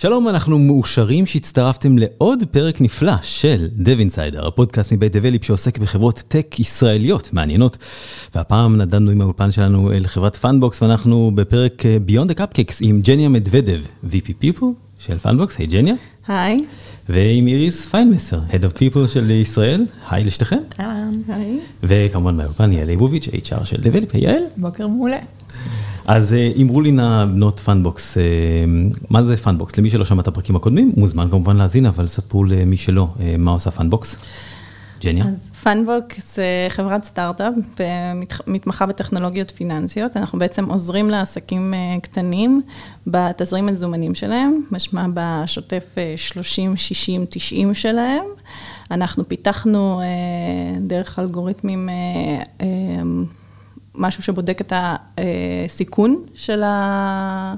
שלום, אנחנו מאושרים שהצטרפתם לעוד פרק נפלא של DevInsider, הפודקאסט מבית דבליפ שעוסק בחברות טק ישראליות מעניינות. והפעם נדדנו עם האולפן שלנו אל חברת Fundbox ואנחנו בפרק Beyond the Cupcakes עם ג'ניה מדוודב, VP People של Fundbox, היי ג'ניה. היי. ועם איריס פיינמסר, Head of People של ישראל, היי לשתיכם. אהלן, היי. וכמובן מהאולפן יעל ליבוביץ', HR של Develeap, יעל. בוקר מעולה. אז אמרו לי נא בנות Fundbox, מה זה Fundbox? למי שלא שמע את הפרקים הקודמים, מוזמן כמובן להאזין, אבל ספרו למי שלא, מה עושה Fundbox? ג'ניה? אז Fundbox זה חברת סטארט-אפ, מתמחה בטכנולוגיות פיננסיות. אנחנו בעצם עוזרים לעסקים קטנים בתזרים מזומנים שלהם, משמע בשוטף 30, 60, 90 שלהם. אנחנו פיתחנו דרך אלגוריתמים משהו שבודק את הסיכון של ה...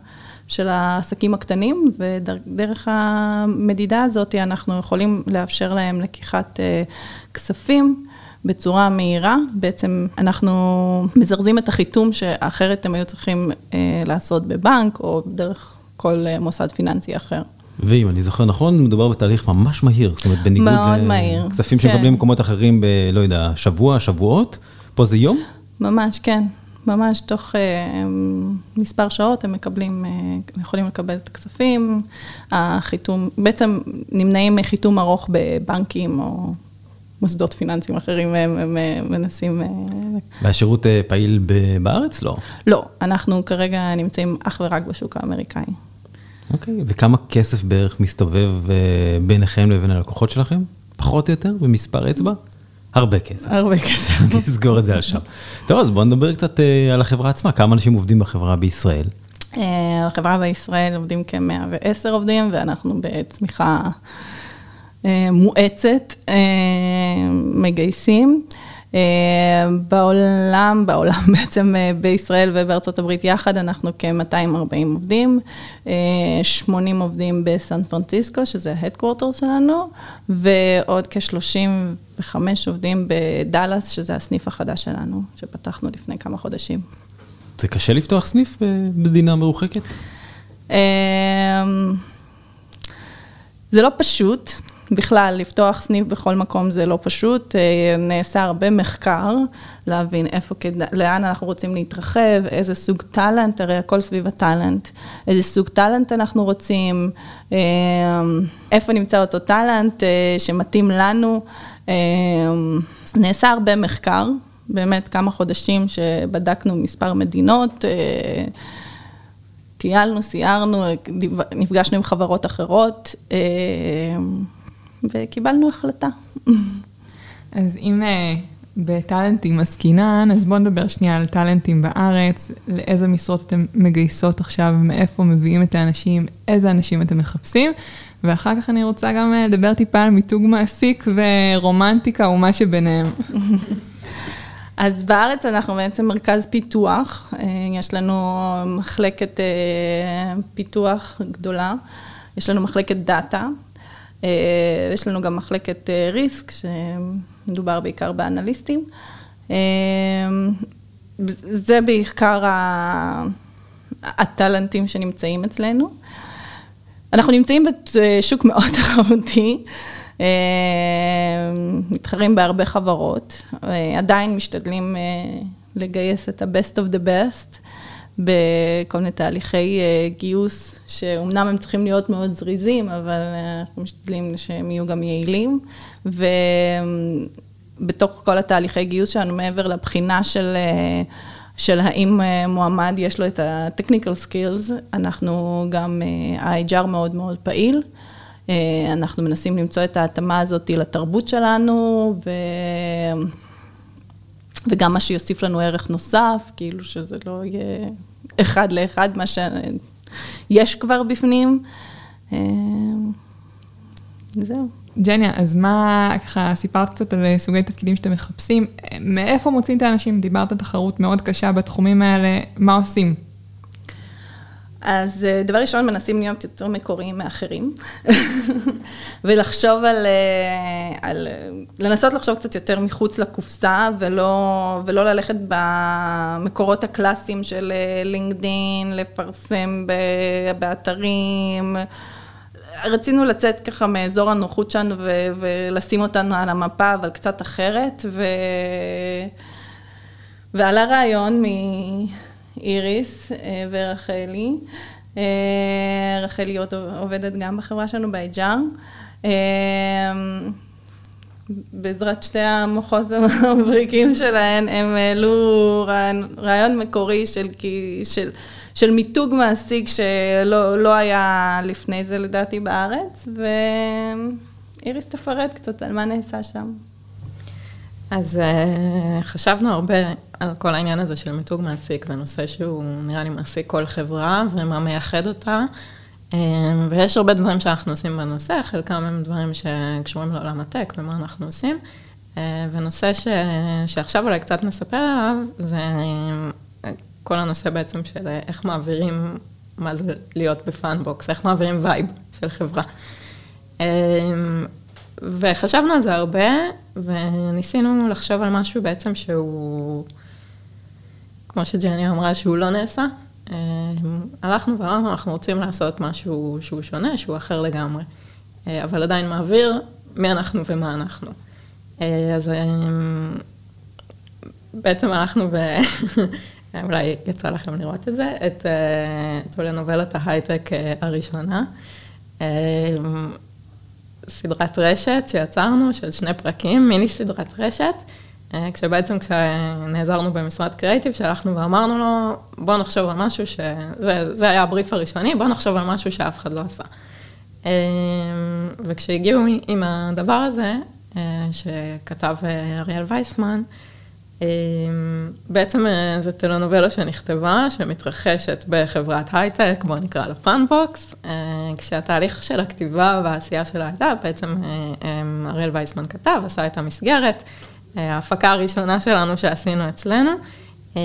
של העסקים הקטנים, ודרך המדידה הזאת אנחנו יכולים לאפשר להם לקיחת כספים בצורה מהירה. בעצם אנחנו מזרזים את החיתום שאחרת הם היו צריכים לעשות בבנק, או דרך כל מוסד פיננסי אחר. ואם אני זוכר נכון, מדובר בתהליך ממש מהיר, זאת אומרת בניגוד לכספים שמקבלים במקומות אחרים ב, לא יודע, שבוע, שבועות, פה זה יום? ממש, כן. ממש תוך מספר שעות הם מקבלים, הם יכולים לקבל את הכספים, החיתום, בעצם נמנעים מחיתום ארוך בבנקים או מוסדות פיננסיים אחרים, הם מנסים... והשירות פעיל בארץ? לא. לא, אנחנו כרגע נמצאים אך ורק בשוק האמריקאי. אוקיי, וכמה כסף בערך מסתובב ביניכם לבין הלקוחות שלכם? פחות או יותר, במספר אצבע? הרבה כסף. הרבה כסף. תסגור את זה על שם. טוב, אז בוא נדבר קצת על החברה עצמה, כמה אנשים עובדים בחברה בישראל? החברה בישראל עובדים כ-110 עובדים, ואנחנו בצמיחה מואצת, מגייסים. בעולם, בעולם בעצם בישראל ובארצות הברית יחד, אנחנו כ-240 עובדים, 80 עובדים בסן פרנסיסקו, שזה ה-Headquarter שלנו, ועוד כ-35 עובדים בדאלאס, שזה הסניף החדש שלנו, שפתחנו לפני כמה חודשים. זה קשה לפתוח סניף במדינה מרוחקת? זה לא פשוט. בכלל, לפתוח סניף בכל מקום זה לא פשוט, נעשה הרבה מחקר, להבין איפה, לאן אנחנו רוצים להתרחב, איזה סוג טאלנט, הרי הכל סביב הטאלנט, איזה סוג טאלנט אנחנו רוצים, איפה נמצא אותו טאלנט שמתאים לנו, נעשה הרבה מחקר, באמת כמה חודשים שבדקנו מספר מדינות, טיילנו, סיירנו, נפגשנו עם חברות אחרות. וקיבלנו החלטה. אז אם בטאלנטים עסקינן, אז בואו נדבר שנייה על טאלנטים בארץ, לאיזה משרות אתם מגייסות עכשיו, מאיפה מביאים את האנשים, איזה אנשים אתם מחפשים, ואחר כך אני רוצה גם לדבר טיפה על מיתוג מעסיק ורומנטיקה ומה שביניהם. אז בארץ אנחנו בעצם מרכז פיתוח, יש לנו מחלקת פיתוח גדולה, יש לנו מחלקת דאטה. יש לנו גם מחלקת ריסק, שמדובר בעיקר באנליסטים. זה בעיקר הטלנטים שנמצאים אצלנו. אנחנו נמצאים בשוק מאוד תחרותי, מתחרים בהרבה חברות, עדיין משתדלים לגייס את ה-best of the best. בכל מיני תהליכי גיוס, שאומנם הם צריכים להיות מאוד זריזים, אבל אנחנו משתדלים שהם יהיו גם יעילים. ובתוך כל התהליכי גיוס שלנו, מעבר לבחינה של, של האם מועמד יש לו את ה-technical skills, אנחנו גם, ה-HR מאוד מאוד פעיל. אנחנו מנסים למצוא את ההתאמה הזאת לתרבות שלנו, ו... וגם מה שיוסיף לנו ערך נוסף, כאילו שזה לא יהיה אחד לאחד מה שיש כבר בפנים. זהו. ג'ניה, אז מה, ככה סיפרת קצת על סוגי תפקידים שאתם מחפשים, מאיפה מוצאים את האנשים? דיברת על תחרות מאוד קשה בתחומים האלה, מה עושים? אז אה, דבר ראשון, מנסים להיות יותר מקוריים מאחרים, ולחשוב על, אה, על, לנסות לחשוב קצת יותר מחוץ לקופסה, ולא, ולא ללכת במקורות הקלאסיים של לינקדין, אה, לפרסם באתרים. רצינו לצאת ככה מאזור הנוחות שלנו ולשים אותנו על המפה, אבל קצת אחרת, ו... ועלה רעיון מאיריס אה, ורחלי. אה, רחלי עובדת גם בחברה שלנו, ב-HR. אה, בעזרת שתי המוחות המבריקים שלהן, הם העלו רעיון מקורי של, של, של מיתוג מעסיק שלא לא היה לפני זה לדעתי בארץ, ואיריס תפרט קצת על מה נעשה שם. אז אה, חשבנו הרבה על כל העניין הזה של מיתוג מעסיק, זה נושא שהוא נראה לי מעסיק כל חברה ומה מייחד אותה. אמ, ויש הרבה דברים שאנחנו עושים בנושא, חלקם הם דברים שקשורים לעולם ה tech ומה אנחנו עושים. אה, ונושא ש, שעכשיו אולי קצת נספר עליו, זה כל הנושא בעצם של איך מעבירים, מה זה להיות ב Fundbox, איך מעבירים vibe של חברה. אמ, וחשבנו על זה הרבה, וניסינו לחשוב על משהו בעצם שהוא, כמו שג'ני אמרה, שהוא לא נעשה. אמ, הלכנו ואמרנו, אנחנו רוצים לעשות משהו שהוא שונה, שהוא אחר לגמרי, אה, אבל עדיין מעביר מי אנחנו ומה אנחנו. אה, אז בעצם הלכנו ו... אולי יצא לכם לראות את זה, את טולנובלת אה, ההייטק אה, הראשונה. אה, סדרת רשת שיצרנו, של שני פרקים, מיני סדרת רשת, כשבעצם כשנעזרנו במשרד קריאיטיב, שהלכנו ואמרנו לו, בוא נחשוב על משהו ש... זה, זה היה הבריף הראשוני, בוא נחשוב על משהו שאף אחד לא עשה. וכשהגיעו עם הדבר הזה, שכתב אריאל וייסמן, בעצם אה, זו טלנובלה שנכתבה, שמתרחשת בחברת הייטק, בואו נקרא לה Fundbox, אה, כשהתהליך של הכתיבה והעשייה שלה הייתה, בעצם אה, אמ, אריאל וייסמן כתב, עשה את המסגרת, ההפקה הראשונה שלנו שעשינו אצלנו, אמ,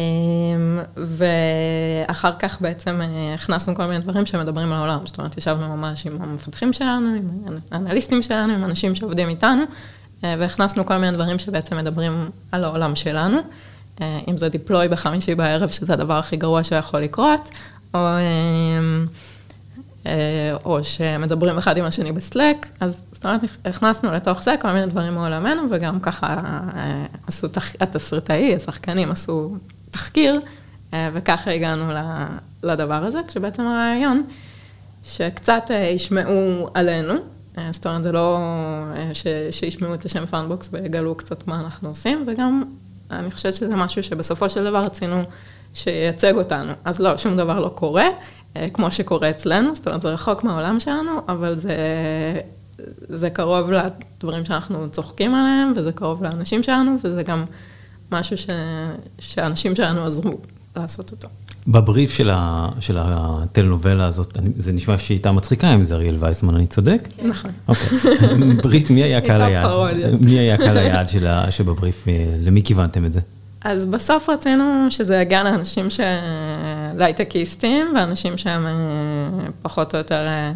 ואחר כך בעצם הכנסנו כל מיני דברים שמדברים על העולם, זאת אומרת, ישבנו ממש עם המפתחים שלנו, עם האנליסטים שלנו, עם אנשים שעובדים איתנו. אה, והכנסנו כל מיני דברים שבעצם מדברים על העולם שלנו, אה, אם זה דיפלוי בחמישי בערב, שזה הדבר הכי גרוע שיכול לקרות, או, אה, או שמדברים אחד עם השני בסלק, אז זאת אומרת, הכנסנו לתוך זה כל מיני דברים מעולמנו, וגם ככה עשו, התסריטאי, השחקנים עשו תחקיר, וככה הגענו לדבר הזה, כשבעצם הרעיון, שקצת ישמעו עלינו, זאת אומרת, זה לא אה, ש, שישמעו את השם Fundbox ויגלו קצת מה אנחנו עושים, וגם אני חושבת שזה משהו שבסופו של דבר רצינו שייצג אותנו. אז לא, שום דבר לא קורה, אה, כמו שקורה אצלנו, זאת אומרת, זה רחוק מהעולם שלנו, אבל זה, זה קרוב לדברים שאנחנו צוחקים עליהם, וזה קרוב לאנשים שלנו, וזה גם משהו ש, שאנשים שלנו עזרו לעשות אותו. בבריף של, ה, של הטלנובלה הזאת, אני, זה נשמע שהיא הייתה מצחיקה עם זה אריאל וייסמן, אני צודק? נכון. אוקיי. בריף, מי היה קהל היעד? מי היה קהל היעד שבבריף, אה, למי כיוונתם את זה? אז בסוף רצינו שזה יגיע לאנשים ש... לייטקיסטים, ואנשים שהם אה, פחות או יותר אה,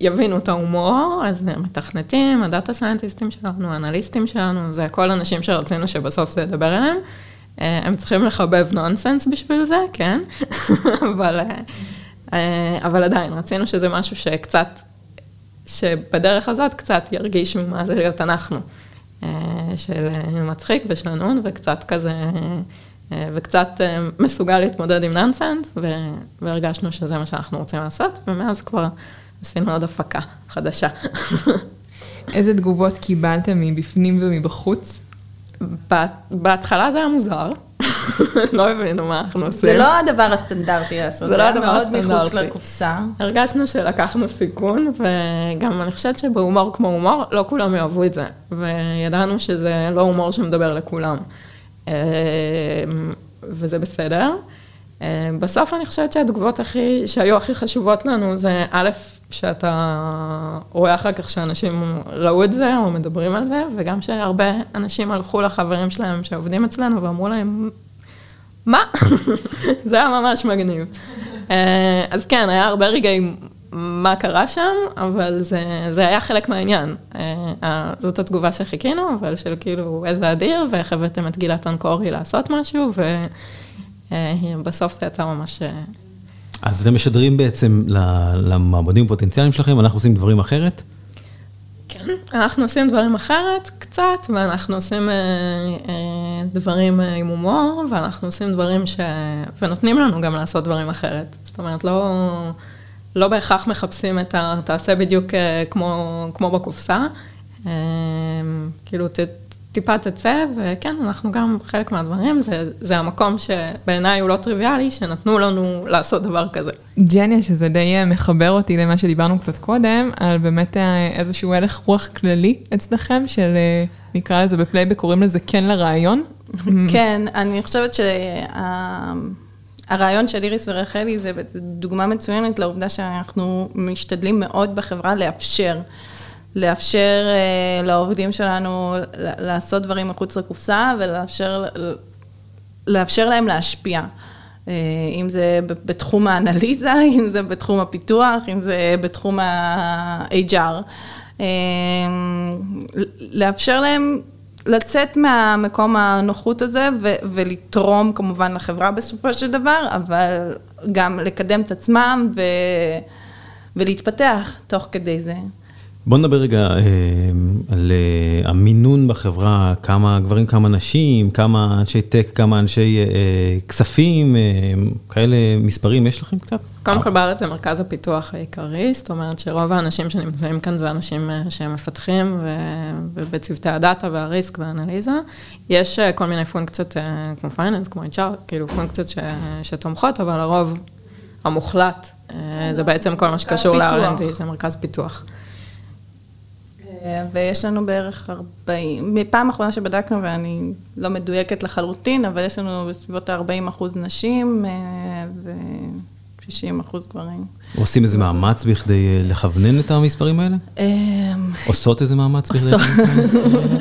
יבינו את ההומור, אז מתכנתים, הדאטה סיינטיסטים שלנו, האנליסטים שלנו, זה כל אנשים שרצינו שבסוף זה ידבר אליהם. אה, הם צריכים לחבב נונסנס בשביל זה, כן, אבל, אה, אה, אבל עדיין, רצינו שזה משהו שקצת, שבדרך הזאת קצת ירגיש ממה זה להיות אנחנו, של מצחיק ושנון וקצת כזה, וקצת מסוגל להתמודד עם נונסנס, והרגשנו שזה מה שאנחנו רוצים לעשות, ומאז כבר עשינו עוד הפקה חדשה. איזה תגובות קיבלתם מבפנים ומבחוץ? בהתחלה זה היה מוזר, לא הבינו מה אנחנו עושים. זה לא הדבר הסטנדרטי לעשות, זה לא הדבר הסטנדרטי. מאוד מחוץ לקופסה. הרגשנו שלקחנו סיכון, וגם אני חושבת שבהומור כמו הומור, לא כולם יאהבו את זה, וידענו שזה לא הומור שמדבר לכולם. אה, וזה בסדר. אה, בסוף אני חושבת שהתגובות הכי, שהיו הכי חשובות לנו זה א', שאתה רואה אחר כך שאנשים ראו את זה או מדברים על זה, וגם שהרבה אנשים הלכו לחברים שלהם שעובדים אצלנו ואמרו להם, מה? זה היה ממש מגניב. אה, אז כן, היה הרבה רגעים מה קרה שם, אבל זה, זה היה חלק מהעניין. אה, זאת התגובה שחיכינו, אבל של כאילו איזה אדיר, ואיך הבאתם את גילת אנקורי לעשות משהו, ובסוף זה יצא ממש... אה, אז אתם משדרים בעצם למעמדים הפוטנציאליים שלכם, אנחנו עושים דברים אחרת? כן, אנחנו עושים דברים אחרת קצת, ואנחנו עושים אה, אה, דברים אה, עם הומור, ואנחנו עושים דברים ש... ונותנים לנו גם לעשות דברים אחרת. זאת אומרת, לא... לא בהכרח מחפשים את ה... תעשה בדיוק אה, כמו, כמו בקופסה. אה, כאילו, ת, טיפה תצא, וכן, אנחנו גם, חלק מהדברים, זה, זה המקום שבעיניי הוא לא טריוויאלי, שנתנו לנו לעשות דבר כזה. ג'ניה, שזה די אה, מחבר אותי למה שדיברנו קצת קודם, על באמת איזשהו הלך רוח כללי אצלכם, של נקרא לזה בפלייבק, קוראים לזה כן לרעיון. כן, אני חושבת שה... הרעיון של איריס ורחלי זה דוגמה מצוינת לעובדה שאנחנו משתדלים מאוד בחברה לאפשר. לאפשר אה, לעובדים שלנו לעשות דברים מחוץ לקופסה ולאפשר לאפשר להם להשפיע. אה, אם זה בתחום האנליזה, אם זה בתחום הפיתוח, אם זה בתחום ה-HR. Uh, לאפשר להם לצאת מהמקום הנוחות הזה ו- ולתרום כמובן לחברה בסופו של דבר, אבל גם לקדם את עצמם ו- ולהתפתח תוך כדי זה. בוא נדבר רגע אה, על אה, המינון בחברה, כמה גברים, כמה נשים, כמה אנשי טק, כמה אנשי אה, כספים, כאלה מספרים יש לכם קצת? קודם כל בארץ זה מרכז הפיתוח העיקרי, זאת אומרת שרוב האנשים שנמצאים כאן זה אנשים שהם מפתחים ובצוותי הדאטה והריסק והאנליזה. יש כל מיני פונקציות כמו פייננס, כמו HR, כאילו פונקציות ש, שתומכות, אבל הרוב המוחלט זה בעצם כל מה שקשור ל-R&D, זה מרכז פיתוח. ויש לנו בערך 40, מפעם אחרונה שבדקנו, ואני לא מדויקת לחלוטין, אבל יש לנו בסביבות ה-40 אחוז נשים אה, ו-60 אחוז גברים. עושים איזה מאמץ בכדי אה, לכוונן את המספרים האלה? אה, עושות איזה מאמץ בכדי לכוונן?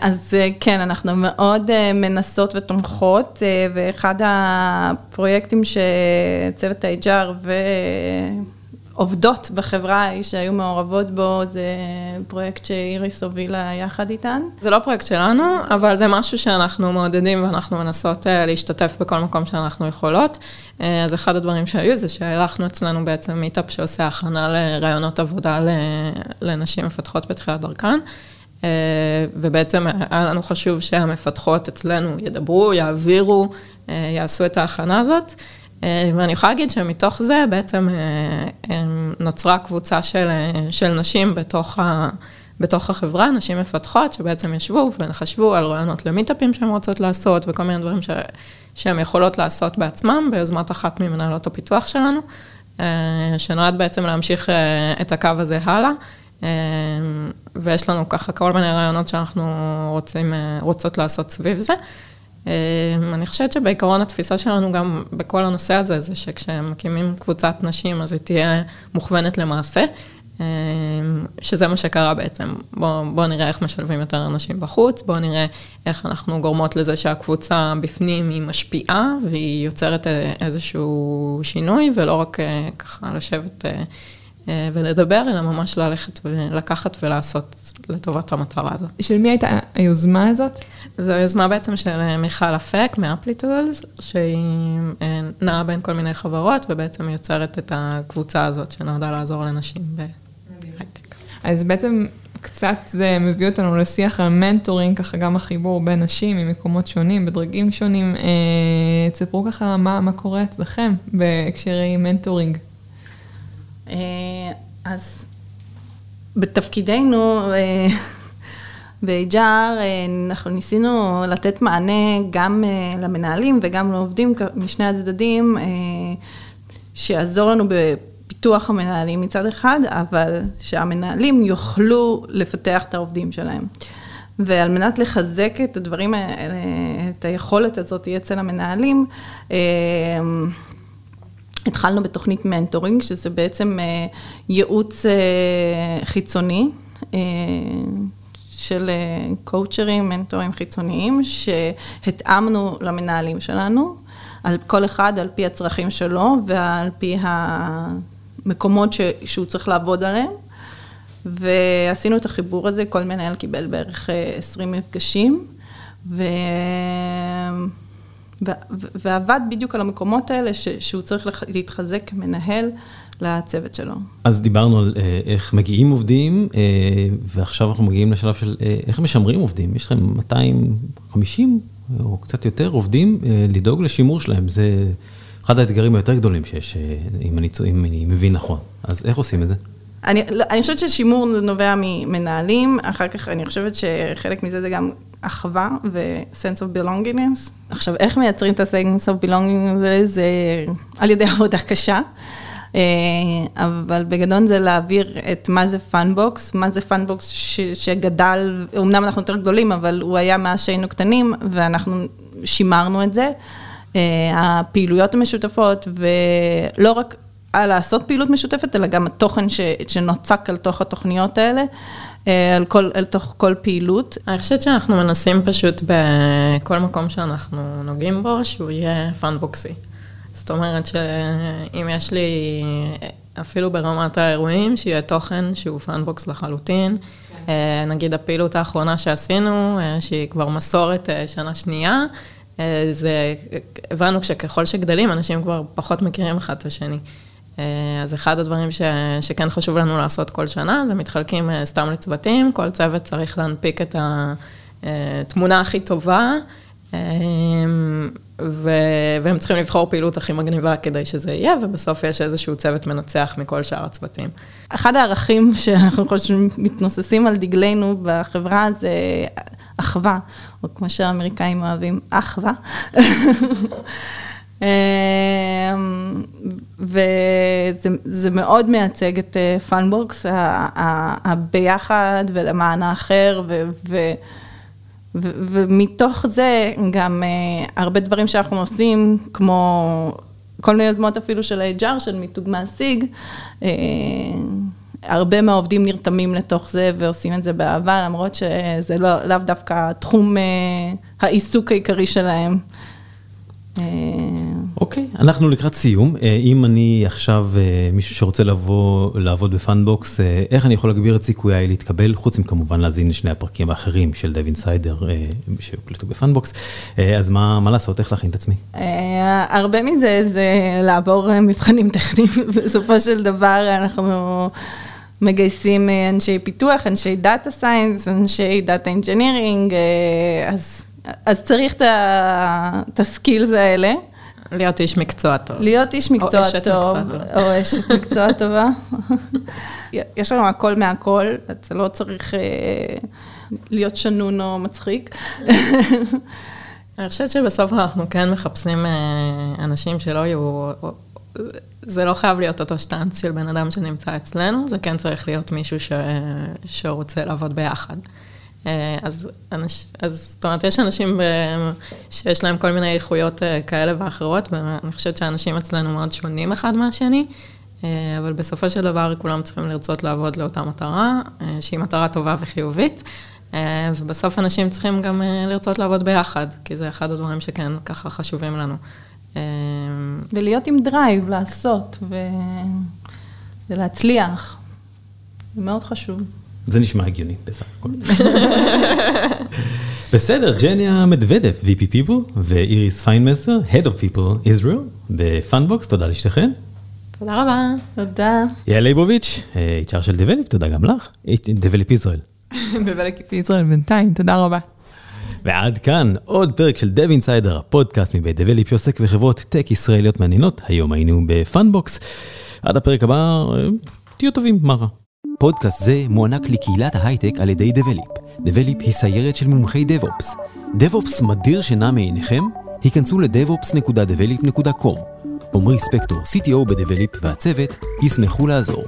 אז כן, אנחנו מאוד מנסות ותומכות, ואחד הפרויקטים שצוות ה-HR ו... עובדות בחברה שהיו מעורבות בו, זה פרויקט שאיריס הובילה יחד איתן. זה לא פרויקט שלנו, אבל זה משהו שאנחנו מעודדים ואנחנו מנסות אה, להשתתף בכל מקום שאנחנו יכולות. אה, אז אחד הדברים שהיו זה שהערכנו אצלנו בעצם מיטאפ שעושה הכנה לרעיונות עבודה לנשים מפתחות בתחילת דרכן. אה, ובעצם היה לנו חשוב שהמפתחות אצלנו ידברו, יעבירו, יעשו את ההכנה הזאת. אה, ואני יכולה להגיד שמתוך זה בעצם אה, אה, נוצרה קבוצה של, של נשים בתוך, ה, בתוך החברה, נשים מפתחות שבעצם ישבו וחשבו על רעיונות למיטאפים שהן רוצות לעשות וכל מיני דברים שהן יכולות לעשות בעצמן ביוזמת אחת ממנהלות הפיתוח שלנו, שנועד בעצם להמשיך את הקו הזה הלאה. ויש לנו ככה כל מיני רעיונות שאנחנו רוצים, רוצות לעשות סביב זה. אמ, אני חושבת שבעיקרון התפיסה שלנו גם בכל הנושא הזה, זה שכשמקימים קבוצת נשים, אז היא תהיה מוכוונת למעשה, אמ, שזה מה שקרה בעצם. בואו בוא נראה איך משלבים יותר אנשים בחוץ, בואו נראה איך אנחנו גורמות לזה שהקבוצה בפנים היא משפיעה, והיא יוצרת איזשהו שינוי, ולא רק אה, ככה לשבת אה, אה, ולדבר, אלא ממש ללכת ולקחת ולעשות לטובת המטרה הזאת. של מי הייתה היוזמה הזאת? זו יוזמה בעצם של אה, מיכל אפק מ Applitools, שהיא אה, נעה בין כל מיני חברות, ובעצם יוצרת את הקבוצה הזאת שנועדה לעזור לנשים בהייטק. אז בעצם קצת זה מביא אותנו לשיח על mentoring, ככה גם החיבור בין נשים ממקומות שונים, בדרגים שונים. תספרו ככה מה, מה קורה אצלכם בהקשרי mentoring. אז בתפקידנו ב-HR אה, אנחנו ניסינו לתת מענה גם אה, למנהלים וגם לעובדים משני הצדדים, אה, שיעזור לנו בפיתוח המנהלים מצד אחד, אבל שהמנהלים יוכלו לפתח את העובדים שלהם. ועל מנת לחזק את הדברים האלה, את היכולת הזאת אצל המנהלים, אה, התחלנו בתוכנית מנטורינג, שזה בעצם אה, ייעוץ חיצוני. של קואוצ'רים, מנטורים חיצוניים, שהתאמנו למנהלים שלנו, על כל אחד על פי הצרכים שלו ועל פי המקומות ש, שהוא צריך לעבוד עליהם. ועשינו את החיבור הזה, כל מנהל קיבל בערך 20 אה, מפגשים, ו... ועבד בדיוק על המקומות האלה ש... שהוא צריך להתחזק כמנהל לצוות שלו. אז דיברנו על אה, איך מגיעים עובדים, אה, ועכשיו אנחנו מגיעים לשלב של אה, איך משמרים עובדים. יש לכם 250 או קצת יותר עובדים, אה, לדאוג לשימור שלהם. זה אחד האתגרים היותר גדולים שיש, אה, אם אני, אם אני מבין נכון. אז איך עושים את זה? אני, לא, אני חושבת ששימור נובע ממנהלים, אחר כך אני חושבת שחלק מזה זה גם אחווה ו-sense of belongingness. עכשיו, איך מייצרים את ה-sense of belongingness הזה? זה על ידי עבודה קשה. אה, אבל בגדול זה להעביר את מה זה פאנבוקס, מה זה פאנבוקס שגדל, אמנם אנחנו יותר גדולים, אבל הוא היה מאז שהיינו קטנים, ואנחנו שימרנו את זה. אה, הפעילויות המשותפות, ולא רק לעשות פעילות משותפת, אלא גם התוכן ש, שנוצק על תוך התוכניות האלה, על, כל, על תוך כל פעילות. אני חושבת שאנחנו מנסים פשוט בכל מקום שאנחנו נוגעים בו, שהוא יהיה פאנבוקסי. זאת אומרת שאם יש לי, אפילו ברמת האירועים, שיהיה תוכן שהוא פאנבוקס לחלוטין. כן. נגיד הפעילות האחרונה שעשינו, אה, שהיא כבר מסורת שנה שנייה, זה, הבנו שככל שגדלים, אנשים כבר פחות מכירים אחד את השני. אה, אז אחד הדברים ש, שכן חשוב לנו לעשות כל שנה, זה מתחלקים אה, סתם לצוותים, כל צוות צריך להנפיק את התמונה הכי טובה, אה, ו, והם צריכים לבחור פעילות הכי מגניבה כדי שזה יהיה, ובסוף יש איזשהו צוות מנצח מכל שאר הצוותים. אחד הערכים שאנחנו חושבים, מתנוססים על דגלנו בחברה זה אחווה, או כמו שהאמריקאים אוהבים, אחווה. אמ, וזה מאוד מייצג את אה, הביחד ולמען האחר, ומתוך זה גם אה, הרבה דברים שאנחנו עושים, כמו כל מיני יוזמות אפילו של ה-HR, של מיתוג מעסיק, אה, הרבה מהעובדים נרתמים לתוך זה ועושים את זה באהבה, למרות שזה לא, לאו דווקא תחום העיסוק העיקרי שלהם. אוקיי, okay, אנחנו לקראת סיום. אה, אם אני עכשיו אה, מישהו שרוצה לבוא לעבוד בפאנבוקס, אה, איך אני יכול להגביר את סיכויי להתקבל, חוץ מכמובן להזין לשני הפרקים האחרים של דב אינסיידר שהוקלטו בפאנבוקס, אז מה, מה לעשות, איך להכין את עצמי? הרבה מזה זה לעבור מבחנים טכניים, בסופו של דבר אנחנו... מגייסים אנשי פיתוח, אנשי data science, אנשי data engineering, אז, אז צריך את ה-skills האלה. להיות איש מקצוע טוב. להיות איש מקצוע טוב, או אשת מקצוע טובה. יש לנו הכל מהכל, אתה לא צריך אה, להיות שנון או מצחיק. אני חושבת שבסוף אנחנו כן מחפשים אה, אנשים שלא יהיו, זה לא חייב להיות אותו שטאנץ של בן אדם שנמצא אצלנו, זה כן צריך להיות מישהו ש, שרוצה לעבוד ביחד. אה, אז, אנש, אז זאת אומרת, יש אנשים ב, שיש להם כל מיני איכויות אה, כאלה ואחרות, ואני חושבת שהאנשים אצלנו מאוד שונים אחד מהשני, אה, אבל בסופו של דבר כולם צריכים לרצות לעבוד לאותה מטרה, שהיא מטרה טובה וחיובית, ובסוף אנשים צריכים גם לרצות לעבוד ביחד, כי זה אחד הדברים שכן ככה חשובים לנו. ולהיות עם drive, לעשות ו... ולהצליח, זה מאוד חשוב. זה נשמע הגיוני בסך הכל. בסדר, ג'ניה מדוודף, VP People, ואיריס פיינמסר, Head of People Israel, בפאנבוקס, תודה לשתיכן. תודה רבה. תודה. יעל ליבוביץ', HR של דבליפ, תודה גם לך, דבליפ ישראל. דבליפ ישראל בינתיים, תודה רבה. ועד כאן עוד פרק של דב אינסיידר, הפודקאסט מבית דבליפ שעוסק בחברות טק ישראליות מעניינות, היום היינו בפאנבוקס. עד הפרק הבא, אה, תהיו טובים, מה רע. פודקאסט זה מוענק לקהילת ההייטק על ידי דבליפ. דבליפ היא סיירת של מומחי DevOps. DevOps מדיר שינה מעיניכם? היכנסו ל-devops.develop.com. עמרי ספקטור, CTO בדבליפ והצוות, ישמחו לעזור.